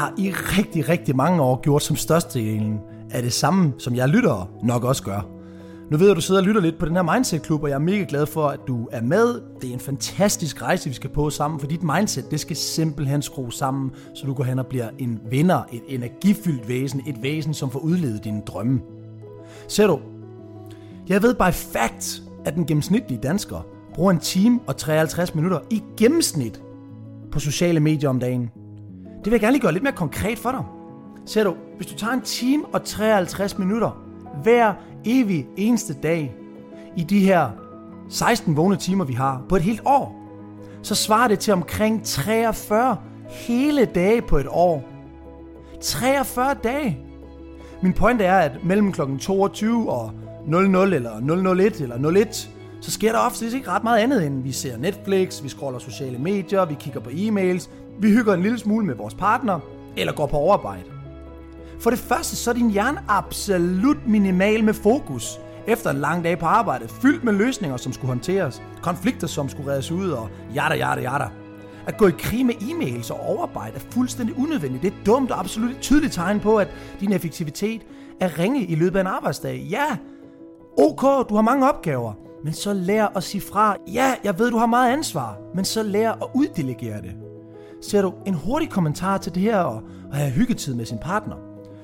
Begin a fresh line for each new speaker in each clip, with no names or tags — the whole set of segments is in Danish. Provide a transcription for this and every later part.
Har i rigtig, rigtig mange år gjort som størstedelen af det samme, som jeg lytter nok også gør. Nu ved jeg, at du sidder og lytter lidt på den her Mindset Klub, og jeg er mega glad for, at du er med. Det er en fantastisk rejse, vi skal på sammen, for dit mindset, det skal simpelthen skrue sammen, så du går hen og bliver en vinder, et energifyldt væsen, et væsen, som får udlevet dine drømme. Ser du, jeg ved by fact, at den gennemsnitlige dansker bruger en time og 53 minutter i gennemsnit på sociale medier om dagen. Det vil jeg gerne lige gøre lidt mere konkret for dig. Ser du, hvis du tager en time og 53 minutter hver evig eneste dag i de her 16 vågne timer, vi har på et helt år, så svarer det til omkring 43 hele dage på et år. 43 dage! Min pointe er, at mellem kl. 22 og 00 eller 001 eller 01, så sker der ofte ikke ret meget andet end, vi ser Netflix, vi scroller sociale medier, vi kigger på e-mails, vi hygger en lille smule med vores partner, eller går på overarbejde. For det første, så er din hjerne absolut minimal med fokus. Efter en lang dag på arbejde, fyldt med løsninger, som skulle håndteres, konflikter, som skulle reddes ud, og jada, jada, jada. At gå i krig med e-mails og overarbejde er fuldstændig unødvendigt. Det er dumt og absolut et tydeligt tegn på, at din effektivitet er ringe i løbet af en arbejdsdag. Ja, ok, du har mange opgaver, men så lær at sige fra. Ja, jeg ved, du har meget ansvar, men så lær at uddelegere det. Ser du en hurtig kommentar til det her og, at have hyggetid med sin partner?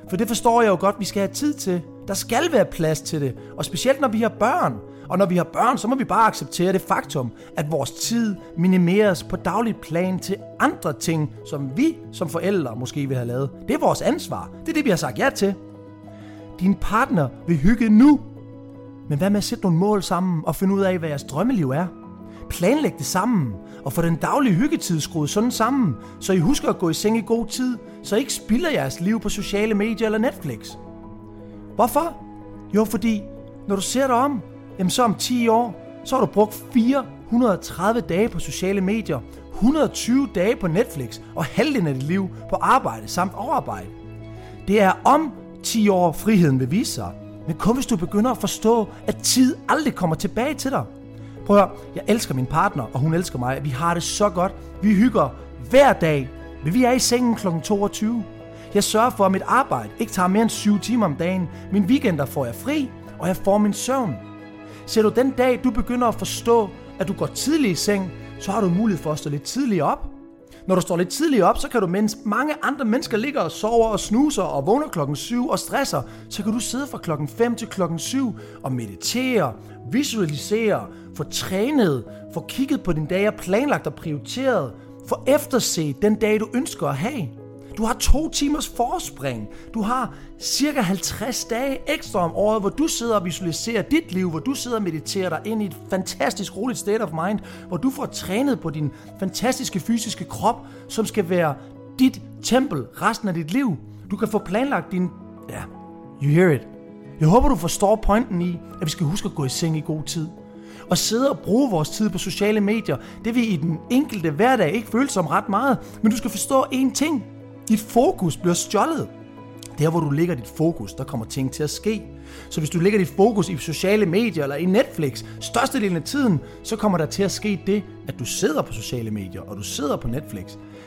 For det forstår jeg jo godt, vi skal have tid til. Der skal være plads til det, og specielt når vi har børn. Og når vi har børn, så må vi bare acceptere det faktum, at vores tid minimeres på daglig plan til andre ting, som vi som forældre måske vil have lavet. Det er vores ansvar. Det er det, vi har sagt ja til. Din partner vil hygge nu. Men hvad med at sætte nogle mål sammen og finde ud af, hvad jeres drømmeliv er? Planlæg det sammen og få den daglige hyggetid skruet sådan sammen, så I husker at gå i seng i god tid, så I ikke spilder jeres liv på sociale medier eller Netflix. Hvorfor? Jo, fordi når du ser dig om, jamen så om 10 år, så har du brugt 430 dage på sociale medier, 120 dage på Netflix og halvdelen af dit liv på arbejde samt overarbejde. Det er om 10 år friheden vil vise sig, men kun hvis du begynder at forstå, at tid aldrig kommer tilbage til dig. Prøv at høre, jeg elsker min partner, og hun elsker mig. Vi har det så godt. Vi hygger hver dag, men vi er i sengen kl. 22. Jeg sørger for, at mit arbejde ikke tager mere end 7 timer om dagen. Min weekender får jeg fri, og jeg får min søvn. Ser du den dag, du begynder at forstå, at du går tidligt i seng, så har du mulighed for at stå lidt tidligere op. Når du står lidt tidligere op, så kan du, mens mange andre mennesker ligger og sover og snuser og vågner klokken 7 og stresser, så kan du sidde fra klokken 5 til klokken 7 og meditere, visualisere, få trænet, få kigget på din dag og planlagt og prioriteret, få efterset den dag, du ønsker at have. Du har to timers forspring. Du har cirka 50 dage ekstra om året, hvor du sidder og visualiserer dit liv, hvor du sidder og mediterer dig ind i et fantastisk roligt state of mind, hvor du får trænet på din fantastiske fysiske krop, som skal være dit tempel resten af dit liv. Du kan få planlagt din... Ja, you hear it. Jeg håber, du forstår pointen i, at vi skal huske at gå i seng i god tid. Og sidde og bruge vores tid på sociale medier, det vil i den enkelte hverdag ikke føles som ret meget. Men du skal forstå én ting. Dit fokus bliver stjålet. Der, hvor du lægger dit fokus, der kommer ting til at ske. Så hvis du lægger dit fokus i sociale medier eller i Netflix, størstedelen af tiden, så kommer der til at ske det, at du sidder på sociale medier, og du sidder på Netflix,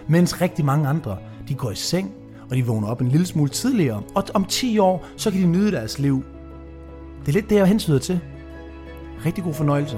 mens rigtig mange andre, de går i seng, og de vågner op en lille smule tidligere, og om 10 år, så kan de nyde deres liv. Det er lidt det, jeg hensyder til. Rigtig god fornøjelse.